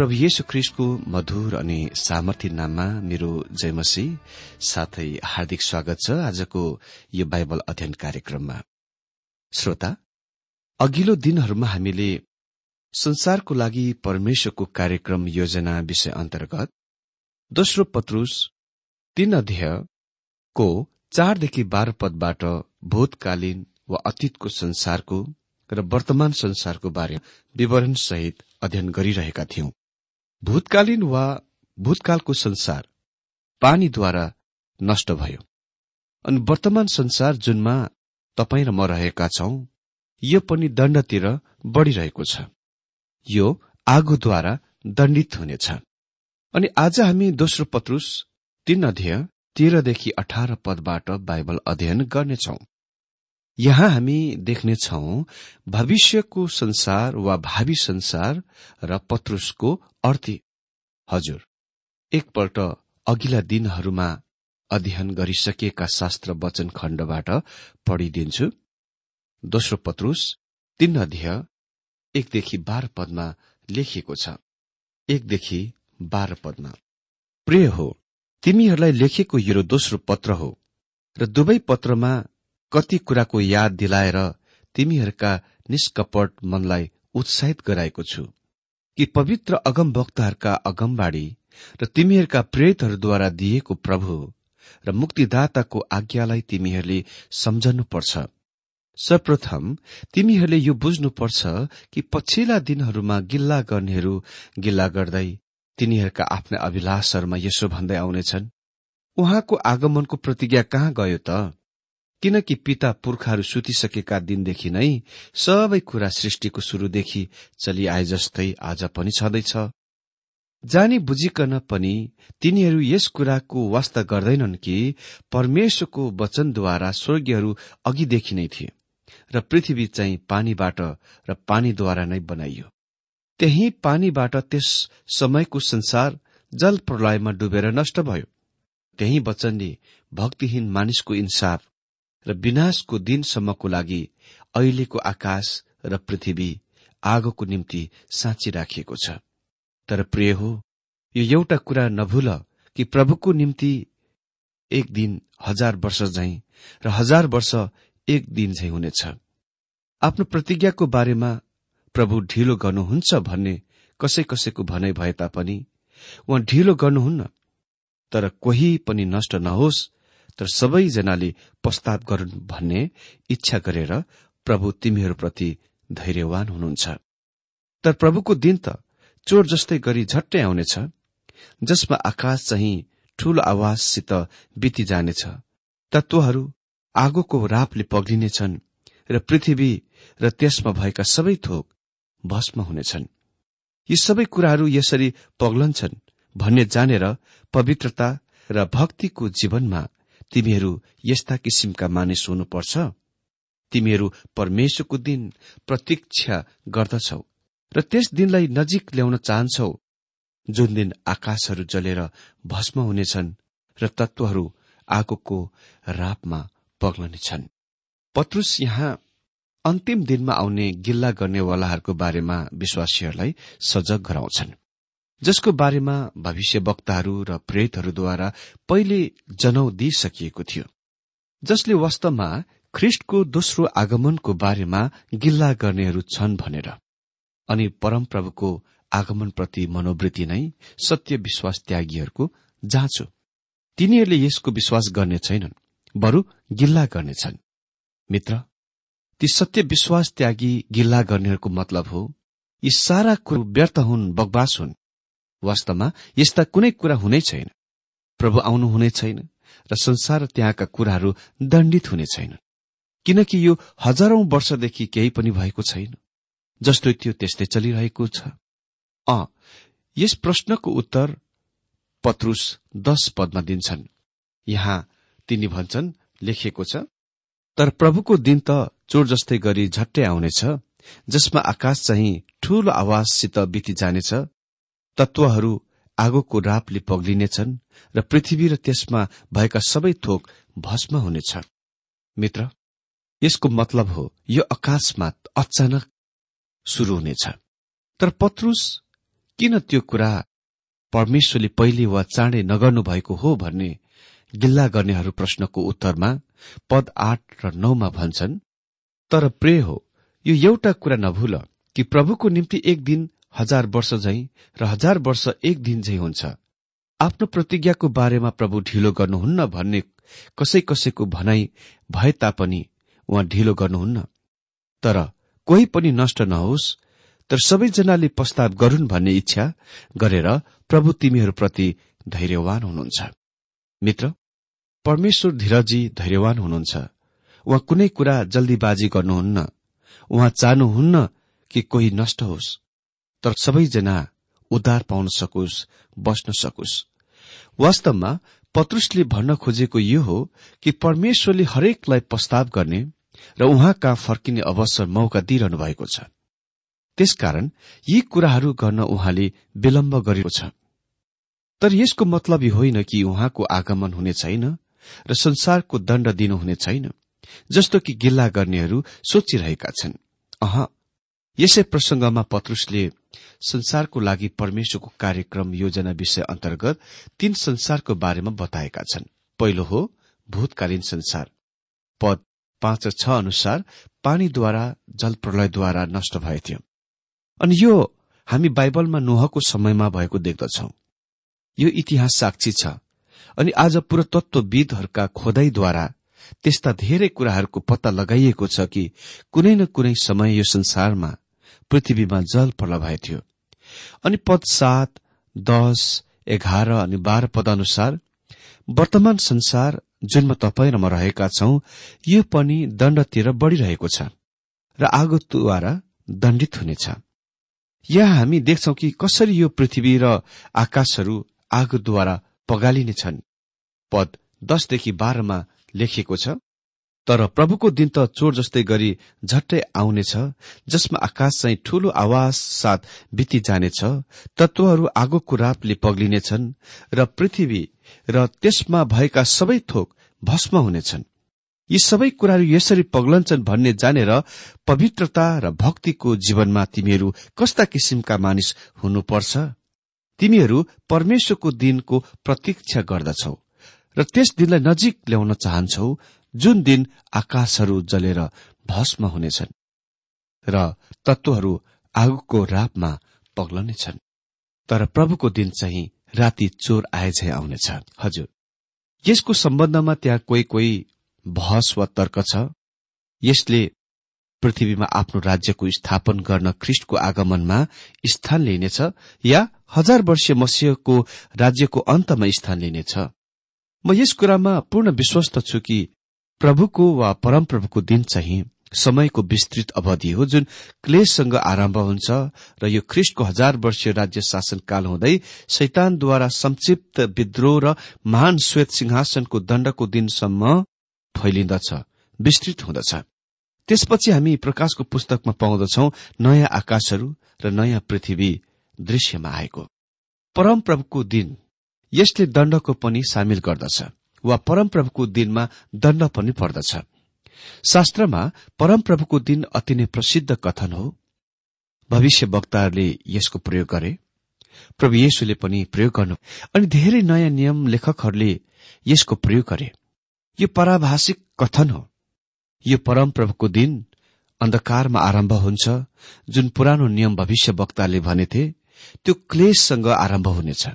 प्रभु येशु ख्रिस्टको मधुर अनि सामर्थ्य नाममा मेरो जयमसी साथै हार्दिक स्वागत छ आजको यो बाइबल अध्ययन कार्यक्रममा। श्रोता अघिल्लो दिनहरूमा हामीले संसारको लागि परमेश्वरको कार्यक्रम योजना विषय अन्तर्गत दोस्रो पत्रुस तीन अध्यायको चारदेखि बाह्र पदबाट भूतकालीन वा अतीतको संसारको र वर्तमान संसारको बारे विवरण सहित अध्ययन गरिरहेका थियौं। भूतकालीन वा भूतकालको संसार पानीद्वारा नष्ट भयो। अनि वर्तमान संसार जुनमा तपाईँ र म रहेका छौं यो पनि दण्डतिर बढ़िरहेको छ। यो आगोद्वारा दण्डित हुनेछ। अनि आज हामी दोस्रो पत्रुस तीन अध्यय तेह्रदेखि अठार पदबाट बाइबल अध्ययन गर्नेछौ। यहाँ हामी देख्नेछौ भविष्यको संसार वा भावी संसार र पत्रुसको अर्थी। हजुर एकपल्ट अघिल्ला दिनहरूमा अध्ययन गरिसकेका शास्त्र वचन खण्डबाट पढिदिन्छु। दोस्रो पत्रुस तीन अध्यय एकदेखि बाह्र पदमा लेखिएको छ। एकदेखि बाह्र पदमा। प्रिय हो तिमीहरूलाई लेखेको यो दोस्रो पत्र हो र दुवै पत्रमा कति कुराको याद दिलाएर तिमीहरूका निष्कपट मनलाई उत्साहित गराएको छु। कि पवित्र अगम भक्तहरूका अगमबाड़ी र तिमीहरूका प्रेतहरूद्वारा दिएको प्रभु र मुक्तिदाताको आज्ञालाई तिमीहरूले सम्झनुपर्छ। सर्वप्रथम तिमीहरूले यो बुझ्नुपर्छ कि पछिल्ला दिनहरूमा गिल्ला गर्नेहरू गिल्ला गर्दै तिनीहरूका आफ्ना अभिलाषहरूमा यसो भन्दै आउनेछन्। उहाँको आगमनको प्रतिज्ञा कहाँ गयो त? किनकि पिता पुर्खाहरू सुतिसकेका दिनदेखि नै सबै कुरा सृष्टिको शुरूदेखि चलिआए जस्तै आज पनि छँदैछ। जानी बुझिकन पनि तिनीहरू यस कुराको वास्ता गर्दैनन् कि परमेश्वरको वचनद्वारा स्वर्गीयहरू अघिदेखि नै थिए र पृथ्वी चाहिँ पानीबाट र पानीद्वारा नै बनाइयो। त्यही पानीबाट त्यस समयको संसार जल प्रलयमा डुबेर नष्ट भयो। त्यही वचनले भक्तिहीन मानिसको इन्साफ र विनाशको दिनसम्मको लागि अहिलेको आकाश र पृथ्वी आगोको निम्ति साँची राखिएको छ। तर प्रिय हो यो एउटा कुरा नभुल कि प्रभुको निम्ति एक दिन हजार वर्ष झै र हजार वर्ष एक दिन झै हुनेछ। आफ्नो प्रतिज्ञाको बारेमा प्रभु ढिलो गर्नुहुन्छ भन्ने कसै कसैको भनाइ भए तापनि उहाँ ढिलो गर्नुहुन्न। तर कोही पनि नष्ट नहोस् तर सबैजनाले पश्चात गरून् भन्ने इच्छा गरेर प्रभु तिमीहरूप्रति धैर्यवान हुनुहुन्छ। तर प्रभुको दिन त चोर जस्तै गरी झट्टै आउनेछ जसमा आकाश चाहिँ ठूलो आवाजसित बिति जानेछ तत्वहरू आगोको रापले पग्लिनेछन् र पृथ्वी र त्यसमा भएका सबै थोक भस्म हुनेछन्। यी सबै कुराहरू यसरी पग्लन्छन् भन्ने जानेर पवित्रता र भक्तिको जीवनमा तिमीहरू यस्ता किसिमका मानिस हुनुपर्छ। तिमीहरू परमेश्वरको दिन प्रतीक्षा गर्दछौ र त्यस दिनलाई नजिक ल्याउन चाहन्छौ। जुन दिन आकाशहरू जलेर भस्म हुनेछन् र तत्वहरू आगोको रापमा पग्लनेछन्। पत्रुस यहाँ अन्तिम दिनमा आउने गिल्ला गर्नेवालाहरूको बारेमा विश्वासीहरूलाई सजग गराउँछन्। जसको बारेमा भविष्य वक्ताहरू र प्रेतहरूद्वारा पहिले जनौ दिइसकिएको थियो जसले वास्तवमा ख्रिष्टको दोस्रो आगमनको बारेमा गिल्ला गर्नेहरू छन् भनेर अनि परमप्रभुको आगमनप्रति मनोवृत्ति नै सत्य विश्वास त्यागीहरूको जाँचो तिनीहरूले यसको विश्वास गर्ने छैनन् बरु गिल्ला गर्नेछन्। मित्र ती सत्य विश्वास त्यागी गिल्ला गर्नेहरूको मतलब हो यी सारा कुरो व्यर्थ हुन् बकवास हुन्। वास्तवमा यस्ता कुनै कुरा हुनै छैन। प्रभु आउनु हुने छैन र संसार त्यहाँका कुराहरू दण्डित हुने छैन। किनकि यो हजारौं वर्षदेखि केही पनि भएको छैन जस्तो थियो त्यस्तै चलिरहेको छ। अ यस प्रश्नको उत्तर पत्रुस दश पदमा दिन्छन्। यहाँ तिनी भन्छन् लेखिएको छ तर प्रभुको दिन त चोर जस्तै गरी झट्टै आउनेछ जसमा आकाश चाहिँ ठूलो आवाजसित बिति जानेछ तत्वहरू आगोको रापले पग्लिनेछन् र पृथ्वी र त्यसमा भएका सबै थोक भस्म हुनेछ मित्र यसको मतलब हो यो अकाशमा अचानक शुरू हुनेछ। तर पत्रुस किन त्यो कुरा परमेश्वरले पहिले वा चाँडै नगर्नु भएको हो भन्ने गिल्ला गर्नेहरू प्रश्नको उत्तरमा पद आठ र नौमा भन्छन् तर प्रे हो यो एउटा कुरा नभूल कि प्रभुको निम्ति एक दिन हजार वर्ष झै र हजार वर्ष एक दिन झै हुन्छ। आफ्नो प्रतिज्ञाको बारेमा प्रभु ढिलो गर्नुहुन्न भन्ने कसै कसैको भनाई भए तापनि उहाँ ढिलो गर्नुहुन्न। तर कोही पनि नष्ट नहोस् तर सबैजनाले प्रस्ताव गरून् भन्ने इच्छा गरेर प्रभु तिमीहरूप्रति धैर्यवान हुनुहुन्छ। मित्र परमेश्वर धीरजी धैर्यवान हुनुहुन्छ। उहाँ कुनै कुरा जल्दीबाजी गर्नुहुन्न। उहाँ चाहनुहुन्न कि कोही नष्ट होस्। तर सबैजना उद्धार पाउन सकोस् बस्न सकोस्। वास्तवमा पत्रुसले भन्न खोजेको यो हो कि परमेश्वरले हरेकलाई प्रस्ताव गर्ने र उहाँ कहाँ फर्किने अवसर मौका दिइरहनु भएको छ। त्यसकारण यी कुराहरू गर्न उहाँले विलम्ब गरेको छ। तर यसको मतलब यो होइन कि उहाँको आगमन हुने छैन र संसारको दण्ड दिनुहुने छैन जस्तो कि गिल्ला गर्नेहरू सोचिरहेका छन्। अह यसै प्रसंगमा पत्रुसले संसारको लागि परमेश्वरको कार्यक्रम योजना विषय अन्तर्गत तीन संसारको बारेमा बताएका छन्। पहिलो हो भूतकालीन संसार। पद पाँच र छ अनुसार पानीद्वारा जल प्रलयद्वारा नष्ट भएथ्यो अनि यो हामी बाइबलमा नुहको समयमा भएको देख्दछौ। यो इतिहास साक्षी छ। अनि आज पुरातत्वविदहरूका खोदाईद्वारा त्यस्ता धेरै कुराहरूको पत्ता लगाइएको छ कि कुनै न कुनै समय यो संसारमा पृथ्वीमा जल प्रलय भएथ्यो अनि पद सात दश एघार अनि बाह्र पद अनुसार वर्तमान संसार जुनमा तपाईँ र म रहेका छौं यो पनि दण्डतिर बढ़िरहेको छ र आगोद्वारा दण्डित हुनेछ। यहाँ हामी देख्छौ कि कसरी यो पृथ्वी र आकाशहरू आगोद्वारा पगालिनेछन् पद दसदेखि बाह्रमा लेखिएको छ। तर प्रभुको दिन त चोर जस्तै गरी झट्टै आउनेछ जसमा आकाश चाहिँ ठूलो आवाज साथ बिति जानेछ तत्वहरू आगोको रापले पग्लिनेछन् र पृथ्वी र त्यसमा भएका सबै थोक भस्म हुनेछन्। यी सबै कुराहरू यसरी पग्लन्छन् भन्ने जानेर पवित्रता र भक्तिको जीवनमा तिमीहरू कस्ता किसिमका मानिस हुनुपर्छ? तिमीहरू परमेश्वरको दिनको प्रतीक्षा गर्दछौ। र त्यस दिनलाई नजिक ल्याउन चाहन्छौ जुन दिन आकाशहरू जलेर भस्म हुनेछन् र तत्वहरू आगोको रापमा पग्लनेछन्। तर प्रभुको दिन चाहिँ राति चोर आएझै आउनेछ। हजुर। यसको सम्बन्धमा त्यहाँ कोही कोही बहस वा तर्क छ? यसले पृथ्वीमा आफ्नो राज्यको स्थापन गर्न ख्रिष्टको आगमनमा स्थान लिनेछ या हजार वर्षीय मसिहको राज्यको अन्तमा स्थान लिनेछ? म यस कुरामा पूर्ण विश्वस्त छु कि प्रभुको वा परमप्रभुको दिन चाहिँ समयको विस्तृत अवधि हो जुन क्लेशसँग आरम्भ हुन्छ र यो ख्रिष्टको हजार वर्षीय राज्य शासनकाल हुँदै शैतानद्वारा संक्षिप्त विद्रोह र महान श्वेत सिंहासनको दण्डको दिनसम्म फैलिन्दछ विस्तृत हुँदछ। त्यसपछि हामी प्रकाशको पुस्तकमा पाउँदछौ नयाँ आकाशहरू र नयाँ पृथ्वी दृश्यमा आएको। परमप्रभुको दिन यसले दण्डको पनि सामेल गर्दछ वा परमप्रभुको दिनमा दण्ड पनि पर्दछ। शास्त्रमा परमप्रभुको दिन अति नै प्रसिद्ध कथन हो। भविष्य वक्ताहरूले यसको प्रयोग गरे। प्रभु येशुले पनि प्रयोग गर्नु अनि धेरै नयाँ नियम लेखकहरूले यसको प्रयोग गरे। यो पराभाषिक कथन हो। यो परमप्रभुको दिन अन्धकारमा आरम्भ हुन्छ जुन पुरानो नियम भविष्य वक्ताले भनेथे त्यो क्लेशसँग आरम्भ हुनेछ।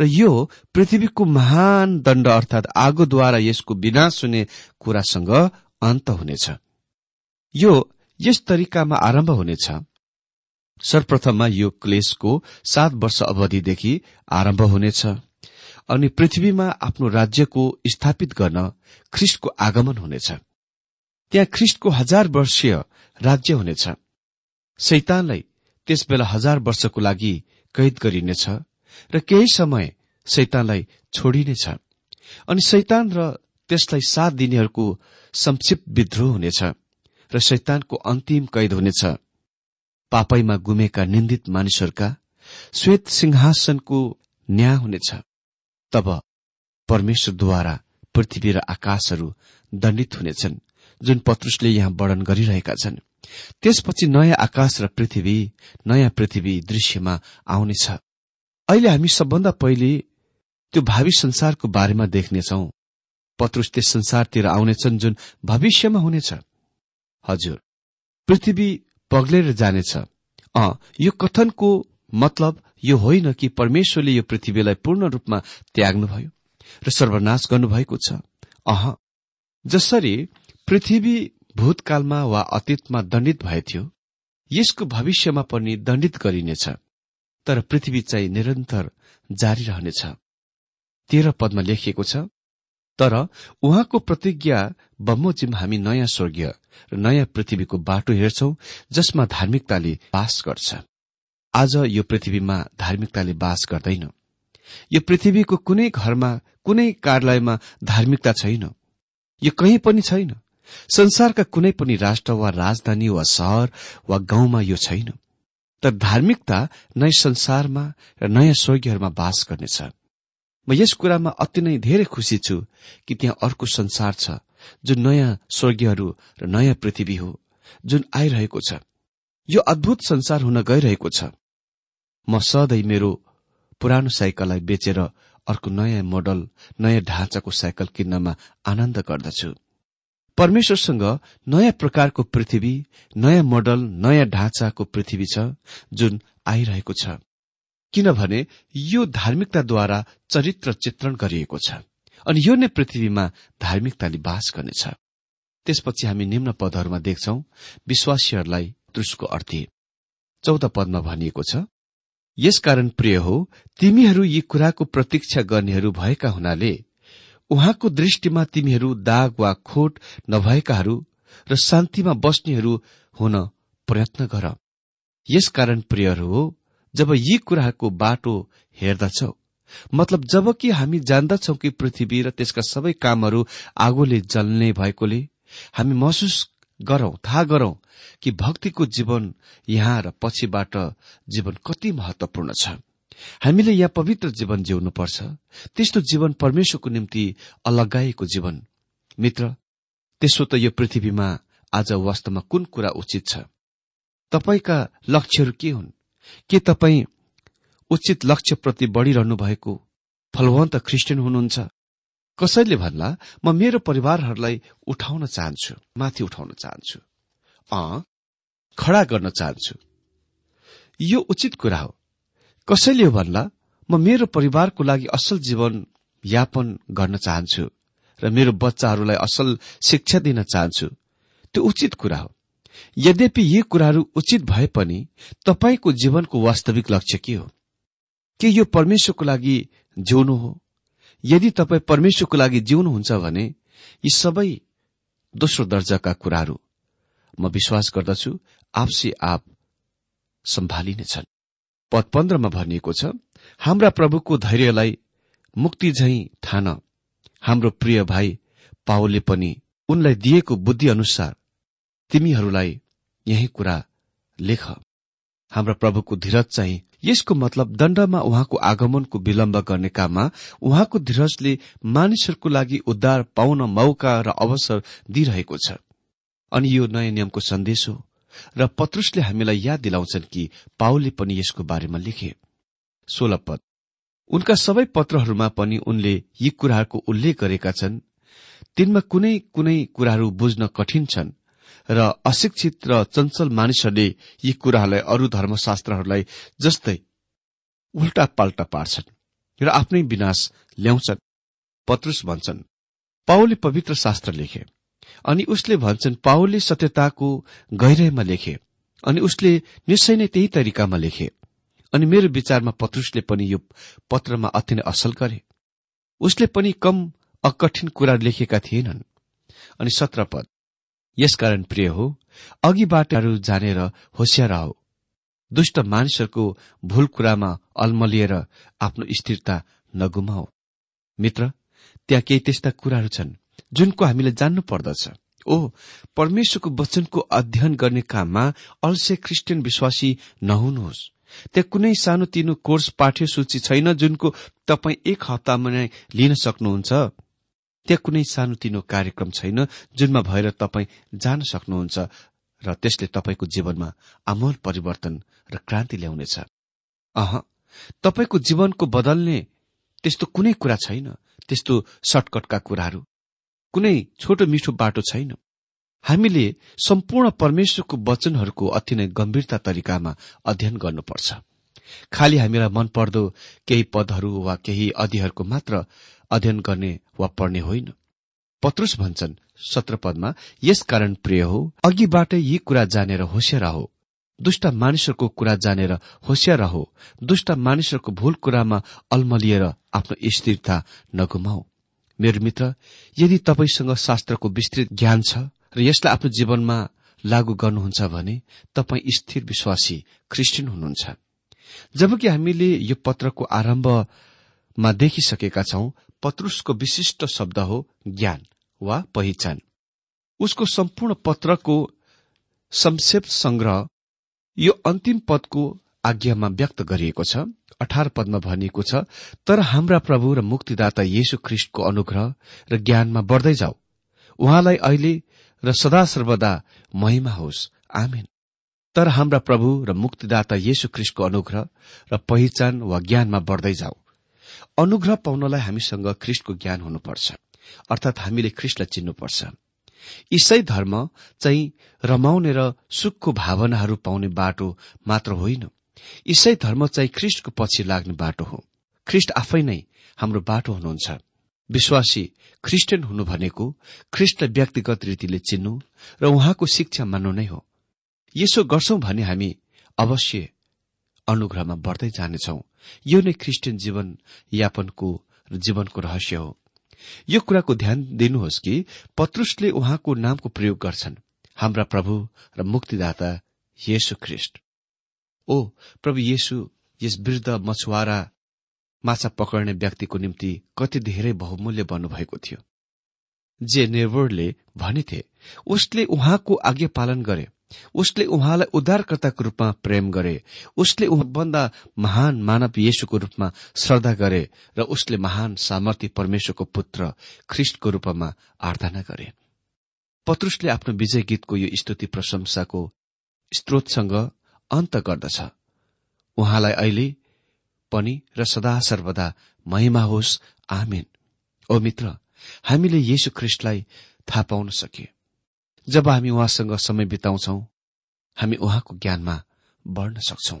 र यो पृथ्वीको महान दण्ड अर्थात आगोद्वारा यसको विनाश हुने कुरासँग अन्त हुनेछ। यो यस तरिकामा आरम्भ हुनेछ। सर्वप्रथममा यो क्लेशको सात वर्ष अवधिदेखि आरम्भ हुनेछ अनि पृथ्वीमा आफ्नो राज्यको स्थापित गर्न ख्रिस्टको आगमन हुनेछ। त्यहाँ ख्रिस्टको हजार वर्षीय राज्य हुनेछ। शैतानलाई त्यसबेला हजार वर्षको लागि कैद गरिनेछ। र केही समय शैतानलाई छोडिनेछ अनि शैतान र त्यसलाई सात दिनेहरूको संक्षिप्त विद्रोह हुनेछ र शैतानको अन्तिम कैद हुनेछ। पापैमा गुमेका निन्दित मानिसहरूका श्वेत सिंहासनको न्याय हुनेछ। तब परमेश्वरद्वारा पृथ्वी र आकाशहरू दण्डित हुनेछन् जुन पत्रुसले यहाँ वर्णन गरिरहेका छन्। त्यसपछि नयाँ आकाश र पृथ्वी नयाँ पृथ्वी दृश्यमा आउनेछ। अहिले हामी सबभन्दा पहिले त्यो भावी संसारको बारेमा देख्नेछौ। पत्रुस त्यस संसारतिर आउनेछन् जुन भविष्यमा हुनेछ। हजुर पृथ्वी पग्लेर जानेछ। अ यो कथनको मतलब यो होइन कि परमेश्वरले यो पृथ्वीलाई पूर्ण रूपमा त्याग्नुभयो र सर्वनाश गर्नुभएको छ। अह जसरी पृथ्वी भूतकालमा वा अतीतमा दण्डित भएथ्यो यसको भविष्यमा पनि दण्डित गरिनेछ। तर पृथ्वी चाहिँ निरन्तर जारी रहनेछ। तेह्र पदमा लेखिएको छ तर उहाँको प्रतिज्ञा बमोजिम हामी नयाँ स्वर्गीय र नयाँ पृथ्वीको बाटो हेर्छौ जसमा धार्मिकताले बास गर्छ। आज यो पृथ्वीमा धार्मिकताले बास गर्दैन। यो पृथ्वीको कुनै घरमा कुनै कार्यालयमा धार्मिकता छैन। यो कहीँ पनि छैन। संसारका कुनै पनि राष्ट्र वा राजधानी वा सहर वा गाउँमा यो छैन। तर धार्मिकता नयाँ संसारमा र नयाँ स्वर्गीयहरूमा बास गर्नेछ। म यस कुरामा अति नै धेरै खुसी छु कि त्यहाँ अर्को संसार छ जुन नयाँ स्वर्गीयहरू र नयाँ पृथ्वी हो जुन आइरहेको छ। यो अद्भुत संसार हुन गइरहेको छ। म सधैँ मेरो पुरानो साइकललाई बेचेर अर्को नयाँ मोडल नयाँ ढाँचाको साइकल किन्नमा आनन्द गर्दछु। परमेश्वरसँग नयाँ प्रकारको पृथ्वी नयाँ मोडल नयाँ ढाँचाको पृथ्वी छ जुन आइरहेको छ। किनभने यो धार्मिकताद्वारा चरित्र चित्रण गरिएको छ अनि यो नै पृथ्वीमा धार्मिकताले बास गर्नेछ। त्यसपछि हामी निम्न पदहरूमा देख्छौ विश्वासीहरूलाई दृष्टको अर्थी। चौध पदमा भनिएको छ यसकारण प्रिय हो तिमीहरू यी कुराको प्रतीक्षा गर्नेहरू भएका हुनाले उहाँको दृष्टिमा तिमीहरू दाग वा खोट नभएकाहरू र शान्तिमा बस्नेहरू हुन प्रयत्न गर। यसकारण प्रियहरू हो जब यी कुराको बाटो हेर्दछौ मतलब जब कि हामी जान्दछौ कि पृथ्वी र त्यसका सबै कामहरू आगोले जल्ने भएकोले हामी महसुस गरौं थाहा गरौं कि भक्तिको जीवन यहाँ र पछिबाट जीवन कति महत्वपूर्ण छ। हामीले यहाँ पवित्र जीवन जिउनुपर्छ। त्यस्तो जीवन परमेश्वरको निम्ति अलगाएको जीवन। मित्र त्यसो त यो पृथ्वीमा आज वास्तवमा कुन कुरा उचित छ? तपाईँका लक्ष्यहरू के हुन्? के तपाईँ उचित लक्ष्यप्रति बढ़िरहनु भएको फलवन्त ख्रिस्टियन हुनुहुन्छ? कसैले भन्ला म मेरो परिवारहरूलाई उठाउन चाहन्छु माथि उठाउन चाहन्छु। अ खड़ा गर्न चाहन्छु। यो उचित कुरा हो। कसैले हो भन्ला म मेरो परिवारको लागि असल जीवन यापन गर्न चाहन्छु र मेरो बच्चाहरूलाई असल शिक्षा दिन चाहन्छु। त्यो उचित कुरा हो। यद्यपि यी कुराहरू उचित भए पनि तपाईँको जीवनको वास्तविक लक्ष्य के हो? के यो परमेश्वरको लागि जिउनु हो? यदि तपाईँ परमेश्वरको लागि जिउनुहुन्छ भने यी सबै दोस्रो दर्जाका कुराहरू म विश्वास गर्दछु आपसी आप सम्हालिनेछन् पद पन्ध्रमा भनिएको छ हाम्रा प्रभुको धैर्यलाई मुक्ति झै ठान हाम्रो प्रिय भाइ पाओले पनि उनलाई दिएको बुद्धि अनुसार तिमीहरूलाई यही कुरा लेख। हाम्रा प्रभुको धीरज चाहिँ यसको मतलब दण्डमा उहाँको आगमनको विलम्ब गर्ने काममा उहाँको धीरजले मानिसहरूको लागि उद्धार पाउन मौका र अवसर दिइरहेको छ। अनि यो नयाँ नियमको सन्देश हो। र पत्रुसले हामीलाई याद दिलाउँछन् कि पाउले पनि यसको बारेमा लेखे। सोह्र उनका सबै पत्रहरूमा पनि उनले यी कुराहरूको उल्लेख गरेका छन्। तिनमा कुनै कुनै कुराहरू बुझ्न कठिन छन् र अशिक्षित र चञ्चल मानिसहरूले यी कुराहरूलाई अरू धर्मशास्त्रहरूलाई जस्तै उल्टा पाल्टा पार्छन् र आफ्नै विनाश ल्याउँछन्। पत्रुस भन्छन् पाओले पवित्र शास्त्र लेखे। अनि उसले भन्छन् पाओले सत्यताको गहिराईमा लेखे। अनि उसले निश्चय नै त्यही तरिकामा लेखे। अनि मेरो विचारमा पत्रुसले पनि यो पत्रमा अति नै असल गरे। उसले पनि कम अकठिन कुरा लेखेका थिएनन्। अनि सत्र पद। यसकारण प्रिय हो अघिबाटहरू जानेर होसियार हो दुष्ट मानिसहरूको भूल कुरामा अल्मलिएर आफ्नो स्थिरता नगुमाओ। मित्र त्यहाँ केही त्यस्ता कुराहरू छन्। जुनको हामीले जान्नु पर्दछ। ओ परमेश्वरको वचनको अध्ययन गर्ने काममा अल्से क्रिस्चियन विश्वासी नहुनुहोस्। त्यहाँ कुनै सानोतिनो कोर्स पाठ्य सूची छैन जुनको तपाईँ एक हप्तामा नै लिन सक्नुहुन्छ। त्यहाँ कुनै सानोतिनो कार्यक्रम छैन जुनमा भएर तपाईँ जान सक्नुहुन्छ र त्यसले तपाईँको जीवनमा आमूल परिवर्तन र क्रान्ति ल्याउनेछ। अह तपाईँको जीवनको बदल्ने त्यस्तो कुनै कुरा छैन। त्यस्तो सर्टकटका कुराहरू। कुनै छोटो मिठो बाटो छैन। हामीले सम्पूर्ण परमेश्वरको वचनहरूको अति नै गम्भीरता तरिकामा अध्ययन गर्नुपर्छ। खालि हामीलाई मन पर्दो केही पदहरू वा केही अधिहरूको मात्र अध्ययन गर्ने वा पढ्ने होइन। पत्रुस भन्छन् सत्र पदमा यसकारण प्रिय हो अघिबाटै यी कुरा जानेर होसियार हो। दुष्ट मानिसहरूको कुरा जानेर होसियार हो। दुष्ट मानिसहरूको भूल कुरामा अल्मलिएर आफ्नो स्थिरता नगुमाऊ। मेरो मित्र यदि तपाईँसँग शास्त्रको विस्तृत ज्ञान छ र यसलाई आफ्नो जीवनमा लागू गर्नुहुन्छ भने तपाईँ स्थिर विश्वासी क्रिस्चियन हुनुहुन्छ। जबकि हामीले यो पत्रको आरम्भमा देखिसकेका छौं पत्रुसको विशिष्ट शब्द हो ज्ञान वा पहिचान। उसको सम्पूर्ण पत्रको संक्षेप संग्रह यो अन्तिम पदको आज्ञामा व्यक्त गरिएको छ। अठार पदमा भनिएको छ तर हाम्रा प्रभु र मुक्तिदाता येशु ख्रिष्टको अनुग्रह र ज्ञानमा बढ़दै जाऊ। उहाँलाई अहिले र सदा सर्वदा महिमा होस्। आमेन। तर हाम्रा प्रभु र मुक्तिदाता येशु ख्रिष्टको अनुग्रह र पहिचान वा ज्ञानमा बढ़दै जाऊ। अनुग्रह पाउनलाई हामीसँग ख्रिष्टको ज्ञान हुनुपर्छ अर्थात हामीले ख्रिस्टलाई चिन्नुपर्छ। इसाई धर्म चाहिँ रमाउने र सुखको भावनाहरू पाउने बाटो मात्र होइन। इसाई धर्म चाहिँ ख्रिस्टको पछि लाग्ने बाटो हो। ख्रिस्ट आफै नै हाम्रो बाटो हुनुहुन्छ। विश्वासी ख्रिस्टियन हुनु भनेको ख्रिस्टलाई व्यक्तिगत रीतिले चिन्नु र उहाँको शिक्षा मान्नु नै हो। यसो गर्छौं भने हामी अवश्य अनुग्रहमा बढ़दै जानेछौ। यो नै ख्रिस्टियन जीवन यापनको जीवनको रहस्य हो। यो कुराको ध्यान दिनुहोस् कि पत्रुसले उहाँको नामको प्रयोग गर्छन्। हाम्रा प्रभु र मुक्तिदाता येशु ख्रिष्ट। ओ प्रभु येशु यस वृद्ध मछुवारा माछा पक्रने व्यक्तिको निम्ति कति धेरै बहुमूल्य बन्नुभएको थियो। जे नेवर्डले भनेथे उसले उहाँको आज्ञा पालन गरे उसले उहाँलाई उद्धारकर्ताको रूपमा प्रेम गरे उसले उहाँभन्दा महान मानव येशुको रूपमा श्रद्धा गरे र उसले महान सामर्थ्य परमेश्वरको पुत्र ख्रिष्टको रूपमा आराधना गरे। पत्रुसले आफ्नो विजय गीतको यो स्तुति प्रशंसाको स्रोतसँग अन्त गर्दछ। उहाँलाई अहिले पनि र सदा सर्वदा महिमा होस्। आमेन। ओ मित्र हामीले येशु ख्रिष्टलाई थाहा पाउन सके। जब हामी उहाँसँग समय बिताउँछौ हामी उहाँको ज्ञानमा बढ्न सक्छौं।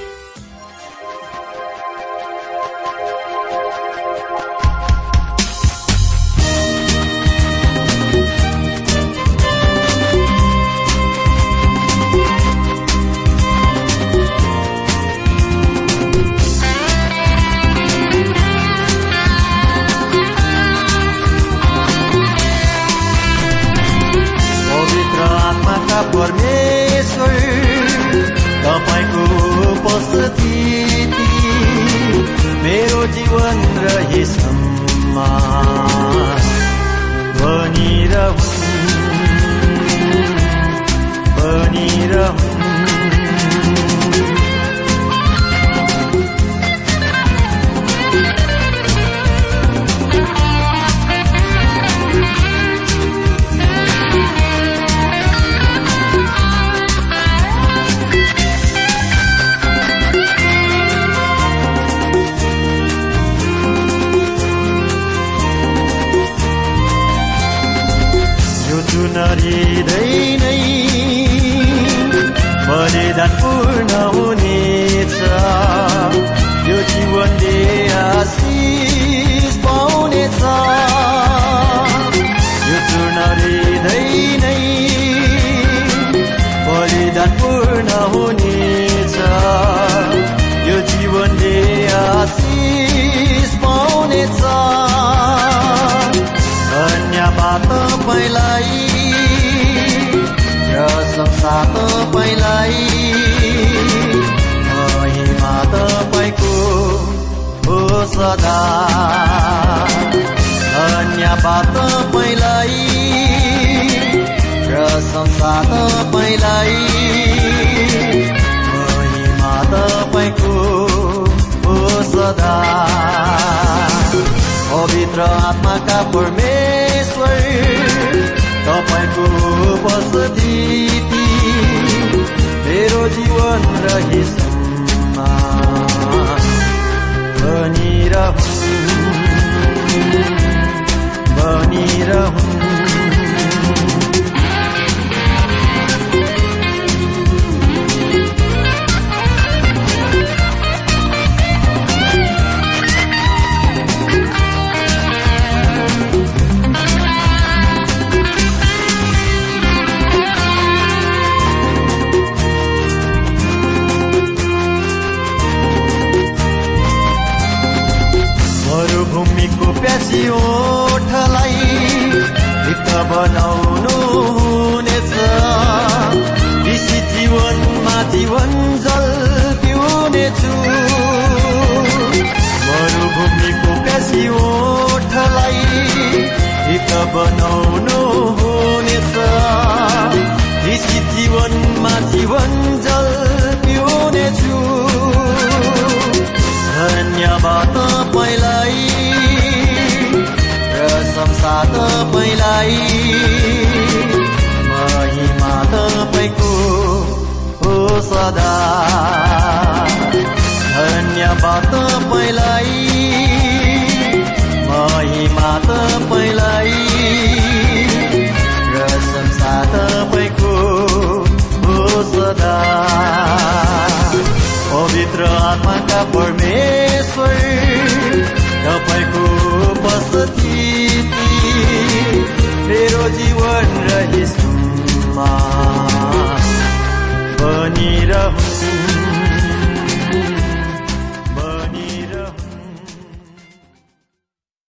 सदा। धन्यवाद तपाईँलाई प्रशंसा तपाईँलाई महिमा तपाईँको हो सदा। पवित्र आत्माका परमेश्वर तपाईँको उपस्थिति मेरो जीवन रहिसम्म बनिरहँ बनिरहँ बनाउनु हुनेछ। कृषि जीवनमा जीवन जल पिउनेछु मरुभूमिको प्यासी ओठलाई हित बनाउनु